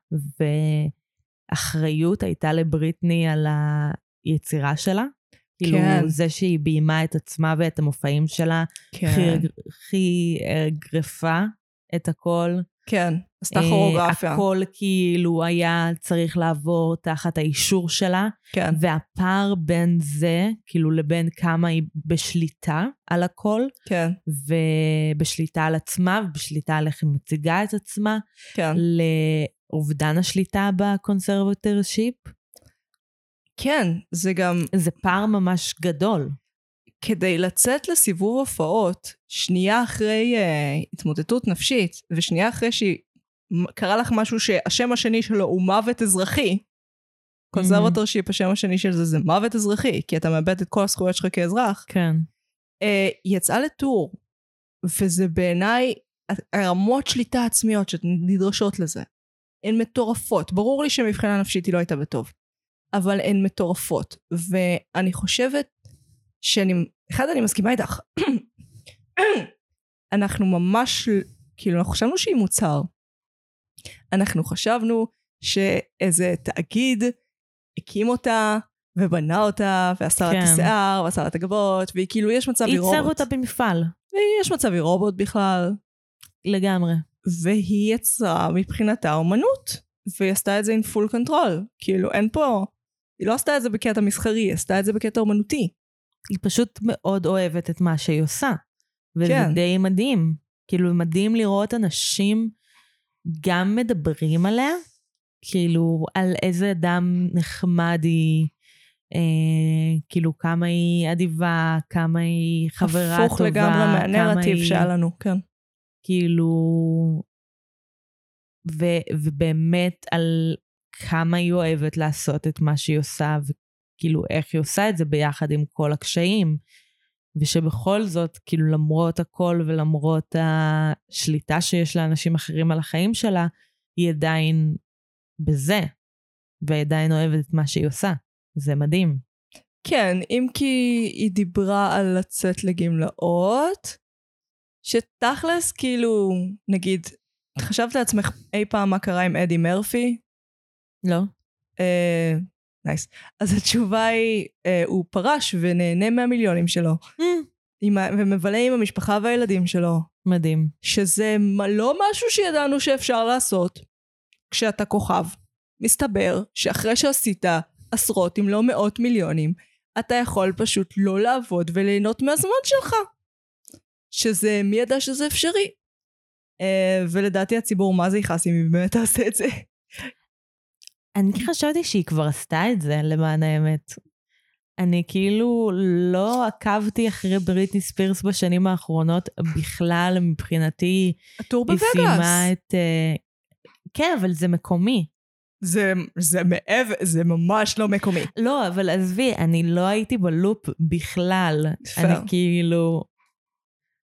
ואחריות הייתה לבריטני על היצירה שלה. כאילו, כן. זה שהיא ביימה את עצמה ואת המופעים שלה, כן, גרפה את הכל. כן, עשתה אה, כוריאוגרפיה. הכל כאילו היה צריך לעבור תחת האישור שלה, כן, והפער בין זה, כאילו לבין כמה היא בשליטה על הכל, כן, ובשליטה על עצמה, ובשליטה על איך היא מציגה את עצמה, כן. לאובדן השליטה ב conservatorship, כן, זה גם זה פער ממש גדול. כדי לצאת לסיבוב הופעות, שנייה אחרי uh, התמוטטות נפשית, ושנייה אחרי שקרה לך משהו שהשם השני שלו הוא מוות אזרחי, conservatorship, השם השני של זה זה מוות אזרחי, כי אתה מאבד את כל הזכויות שלך כאזרח, כן. uh, יצאה לטור, וזה בעיניי הרמות שליטה עצמיות שנדרשות לזה. הן מטורפות. ברור לי שמבחינה נפשית היא לא הייתה בטוב, אבל הן מטורפות. ואני חושבת שאני, אחד, אני מסכימה איתך. אנחנו ממש, כאילו, אנחנו חשבנו שהיא מוצר. אנחנו חשבנו שאיזה תאגיד הקים אותה, ובנה אותה, ועשה לה את כן. השיער, ועשה לה את הגבות, והיא כאילו, יש מצב היא רובוט. ייצר אותה במפעל, ויש מצב היא רובוט בכלל. לגמרי. והיא יצרה מבחינתה אומנות, והיא עשתה את זה in full control. כאילו, אין פה... היא לא עשתה את זה בקטע מסחרי, היא עשתה את זה בקטע אומנותי. היא פשוט מאוד אוהבת את מה שהיא עושה. וזה כן. די מדהים. כאילו, מדהים לראות אנשים גם מדברים עליה, כאילו, על איזה אדם נחמד היא, אה, כאילו, כמה היא אדיבה, כמה היא חברה טובה, הפוך לגמרי מהנרטיב היא- שהיה לנו, כן. כאילו, ו, ובאמת על כמה היא אוהבת לעשות את מה שהיא עושה, וכאילו איך היא עושה את זה ביחד עם כל הקשיים. ושבכל זאת, כאילו למרות הכל ולמרות השליטה שיש לאנשים אחרים על החיים שלה, היא עדיין בזה, והיא עדיין אוהבת את מה שהיא עושה. זה מדהים. כן, אם כי היא דיברה על לצאת לגמלאות, שתכלס, כאילו, נגיד, חשבת לעצמך אי פעם מה קרה עם אדי מרפי? לא? אה, נייס. אז התשובה היא, אה, הוא פרש ונהנה מהמיליונים שלו, עם ה- ומבלה עם המשפחה והילדים שלו, מדהים. שזה מ- לא משהו שידענו שאפשר לעשות כשאתה כוכב. מסתבר שאחרי שעשית עשרות אם לא מאות מיליונים, אתה יכול פשוט לא לעבוד וליהנות מהזמן שלך. שזה, מי ידע שזה אפשרי? Uh, ולדעתי הציבור מה זה יכעס אם היא באמת תעשה את זה. אני חשבתי שהיא כבר עשתה את זה, למען האמת. אני כאילו לא עקבתי אחרי בריטני ספירס בשנים האחרונות בכלל, מבחינתי הטור היא סיימה בווגאס. את... אה, כן, אבל זה מקומי. זה, זה מעבר, זה ממש לא מקומי. לא, אבל עזבי, אני לא הייתי בלופ בכלל. פייר. אני כאילו...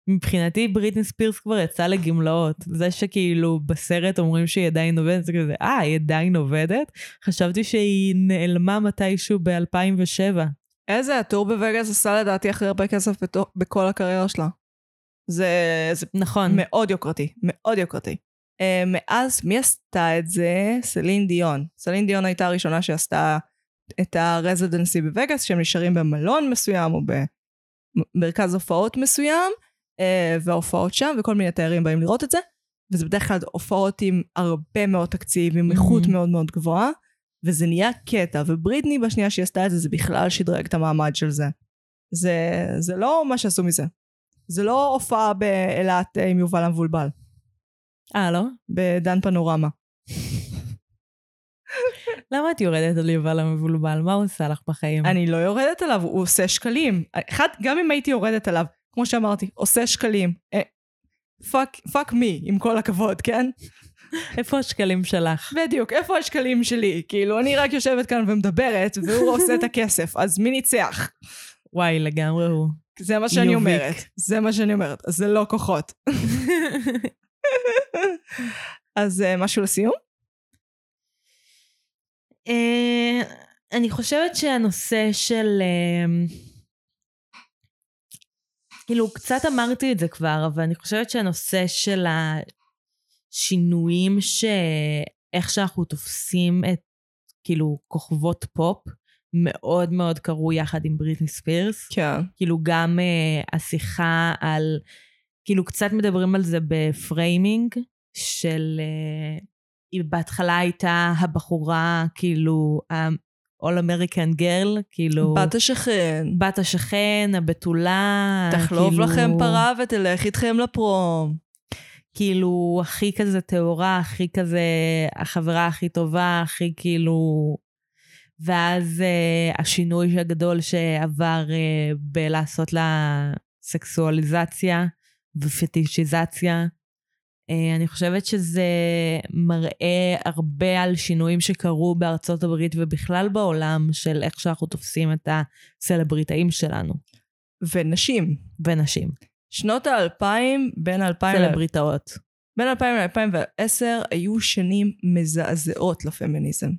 מבחינתי בריטני ספירס כבר יצאה לגמלאות. זה שכאילו בסרט אומרים שהיא עדיין עובדת, זה כזה, אה, היא עדיין עובדת? חשבתי שהיא נעלמה מתישהו ב-2007. איזה הטור בווגאס עשה לדעתי הכי הרבה כסף בתו- בכל הקריירה שלה. זה, זה נכון. מאוד יוקרתי, מאוד יוקרתי. Uh, מאז, מי עשתה את זה? סלין דיון. סלין דיון הייתה הראשונה שעשתה את הרזידנסי בווגאס, שהם נשארים במלון מסוים או במרכז הופעות מסוים, וההופעות שם, וכל מיני תיירים באים לראות את זה, וזה בדרך כלל הופעות עם הרבה מאוד תקציב, עם איכות Mhm. מאוד מאוד גבוהה, וזה נהיה קטע, ובריטני בשנייה שהיא עשתה את זה, זה בכלל שדרג את המעמד של זה. זה, זה לא מה שעשו מזה. זה לא הופעה באילת אה, עם יובל המבולבל, אה, לא? בדן פנורמה. למה את יורדת על יובל המבולבל? מה הוא עושה לך בחיים? אני לא יורדת עליו, הוא עושה שקלים. אחד, גם אם הייתי יורדת עליו, כמו שאמרתי, עושה שקלים. fuck, fuck me, עם כל הכבוד, כן? איפה השקלים שלך? בדיוק, איפה השקלים שלי? כאילו, אני רק יושבת כאן ומדברת, והוא עושה את הכסף, אז מי ניצח? וואי, לגמרי הוא. זה מה שאני יוביק. אומרת. זה מה שאני אומרת. אז זה לא כוחות. אז אה, משהו לסיום? אה, אני חושבת שהנושא של... אה, כאילו, קצת אמרתי את זה כבר, אבל אני חושבת שהנושא של השינויים שאיך שאנחנו תופסים את, כאילו, כוכבות פופ, מאוד מאוד קרו יחד עם בריטני ספירס. כן. כאילו, גם uh, השיחה על... כאילו, קצת מדברים על זה ב Framing, של... Uh, היא בהתחלה הייתה הבחורה, כאילו, ה-all American girl, כאילו... בת השכן. בת השכן, הבתולה, תחלוב כאילו, לכם פרה ותלך איתכם ל prom. כאילו, הכי כזה טהורה, הכי כזה, החברה הכי טובה, הכי כאילו... ואז uh, השינוי הגדול שעבר uh, בלעשות לה סקסואליזציה ופטישיזציה, אני חושבת שזה מראה הרבה על שינויים שקרו בארצות הברית ובכלל בעולם של איך שאנחנו תופסים את הסלבריטאים שלנו, ונשים. ונשים. שנות האלפיים, בין אלפיים סלבריטאות. בין 2000 ל-2010 היו שנים מזעזעות לפמיניזם.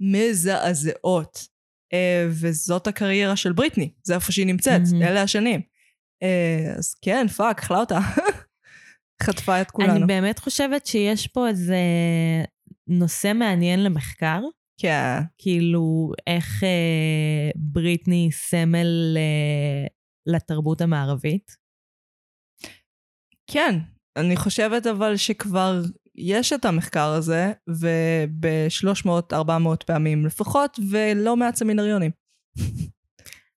מזעזעות. אה, וזאת הקריירה של בריטני, זה איפה שהיא נמצאת, מהמם. אלה השנים. אה, אז כן, fuck, אכלה אותה. חטפה את כולנו. אני באמת חושבת שיש פה איזה נושא מעניין למחקר, כן. כאילו איך אה, בריטני סמל אה, לתרבות המערבית. כן, אני חושבת אבל שכבר יש את המחקר הזה, וב-300-400 פעמים לפחות, ולא מעט סמינריונים.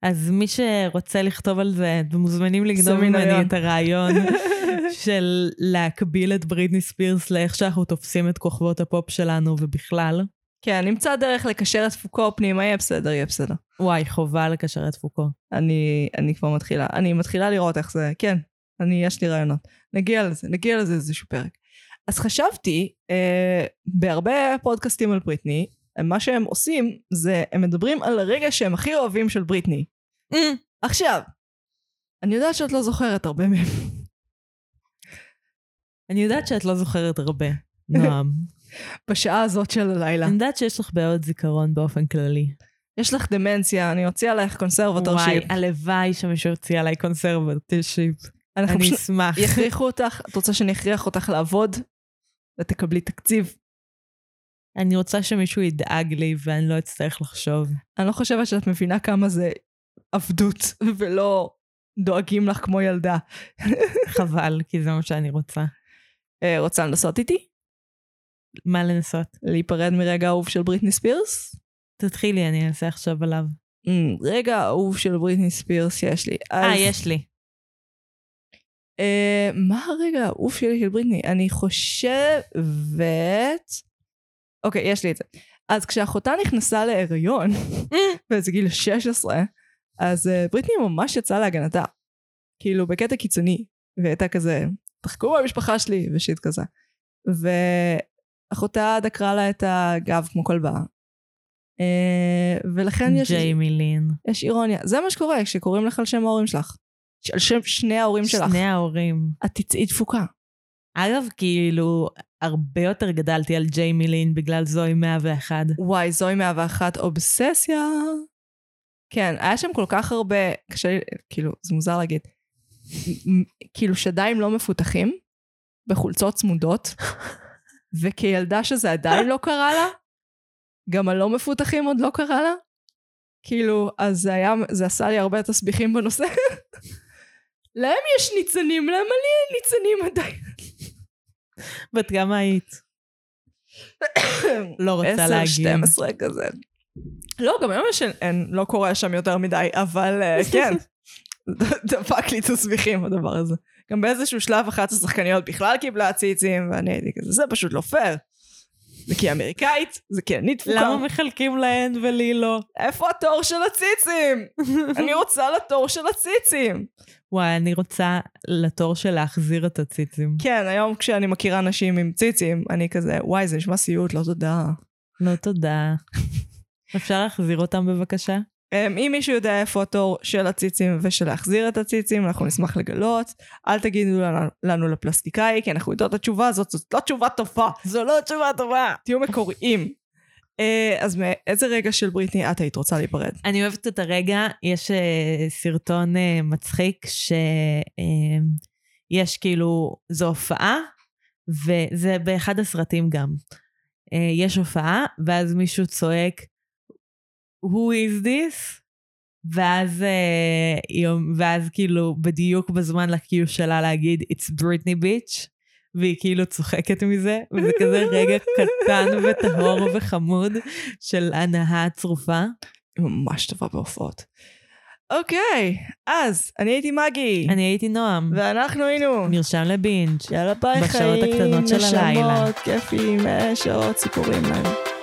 אז מי שרוצה לכתוב על זה, אתם מוזמנים לגנוב. ממני את הרעיון של להקביל את בריטני ספירס לאיך שאנחנו תופסים את כוכבות הפופ שלנו ובכלל. כן, נמצא דרך לקשר את פוקו פנימה, יהיה בסדר, יהיה בסדר. וואי, חובה לקשר את פוקו. אני, אני כבר מתחילה, אני מתחילה לראות איך זה, כן, אני, יש לי רעיונות. נגיע לזה, נגיע לזה איזשהו פרק. אז חשבתי, אה, בהרבה פודקאסטים על בריטני, מה שהם עושים זה, הם מדברים על הרגע שהם הכי אוהבים של בריטני. עכשיו, אני יודעת שאת לא זוכרת הרבה מהם. אני יודעת שאת לא זוכרת הרבה, נועם. בשעה הזאת של הלילה. אני יודעת שיש לך בעיות זיכרון באופן כללי. יש לך דמנציה, אני אוציא עלייך קונסרבטור וואי, שיפ. הלוואי שמישהו יוציא עליי קונסרבטיב שיפ. אני אשמח. יכריחו אותך, את רוצה שאני אכריח אותך לעבוד? ותקבלי תקציב. אני רוצה שמישהו ידאג לי ואני לא אצטרך לחשוב. אני לא חושבת שאת מבינה כמה זה עבדות, ולא דואגים לך כמו ילדה. חבל, כי זה מה שאני רוצה. אה, רוצה לנסות איתי? מה לנסות? להיפרד מרגע האהוב של בריטני ספירס? תתחילי, אני אנסה עכשיו עליו. Mm, רגע האהוב של בריטני ספירס שיש לי. אה, אז, יש לי. אה, מה הרגע האהוב שלי של בריטני? אני חושבת... אוקיי, יש לי את זה. אז כשאחותה נכנסה להיריון, באיזה גיל 16, אז uh, בריטני ממש יצאה להגנתה. כאילו, בקטע קיצוני. והייתה כזה, תחקו במשפחה שלי, ושיט כזה. אחותה דקרה לה את הגב כמו כלבה. אה, ולכן יש, ג'יימי לין. יש אירוניה. זה מה שקורה כשקוראים לך על שם ההורים שלך. על שם שני ההורים שלך. שני ההורים. את תצאי דפוקה. אגב, כאילו, הרבה יותר גדלתי על ג'יימי לין בגלל זוהי 101. וואי, זוהי 101 אובססיה. כן, היה שם כל כך הרבה, קשה לי, כאילו, זה מוזר להגיד, כאילו שדיים לא מפותחים, בחולצות צמודות, וכילדה שזה עדיין לא קרה לה, גם הלא מפותחים עוד לא קרה לה. כאילו, אז זה היה, זה עשה לי הרבה תסביכים בנושא. להם יש ניצנים, למה לי אין ניצנים עדיין? בת כמה היית? לא רוצה 10, להגיד. 12 כזה. לא, גם היום יש, אין, לא קורה שם יותר מדי, אבל אה, כן. דפק לי תסביכים הדבר הזה. גם באיזשהו שלב אחת השחקניות בכלל קיבלה ציצים, ואני הייתי כזה, זה פשוט לא פייר. זה כי היא אמריקאית, זה כי אני דפוקה. למה מחלקים להן ולי לא? איפה התור של הציצים? אני רוצה לתור של הציצים. וואי, אני רוצה לתור של להחזיר את הציצים. כן, היום כשאני מכירה נשים עם ציצים, אני כזה, וואי, זה נשמע סיוט, לא תודה. לא תודה. אפשר להחזיר אותם בבקשה? אמ, אם מישהו יודע איפה התור של הציצים ושל להחזיר את הציצים, אנחנו נשמח לגלות. אל תגידו לנו, לנו לפלסטיקאי, כי אנחנו יודעות את התשובה הזאת, זאת לא תשובה טובה. זו לא תשובה טובה. תהיו מקוריים. אה, אז מאיזה רגע של בריטני את היית רוצה להיפרד? אני אוהבת את הרגע, יש אה, סרטון אה, מצחיק שיש כאילו, זו הופעה, וזה באחד הסרטים גם. יש הופעה, ואז מישהו צועק, who is this? ואז, אה, ואז כאילו בדיוק בזמן לקיו שלה להגיד it's Britney bitch, והיא כאילו צוחקת מזה, וזה כזה רגע קטן וטהור וחמוד של הנאה צרופה. היא ממש טובה בהופעות. אוקיי, אז אני הייתי מגי. אני הייתי נועם, ואנחנו היינו. נרשם לבינג'. יאללה ביי בשעות חיים, הקטנות של הלילה. נשמות, כיפים, אה, שעות, סיפורים. לילה.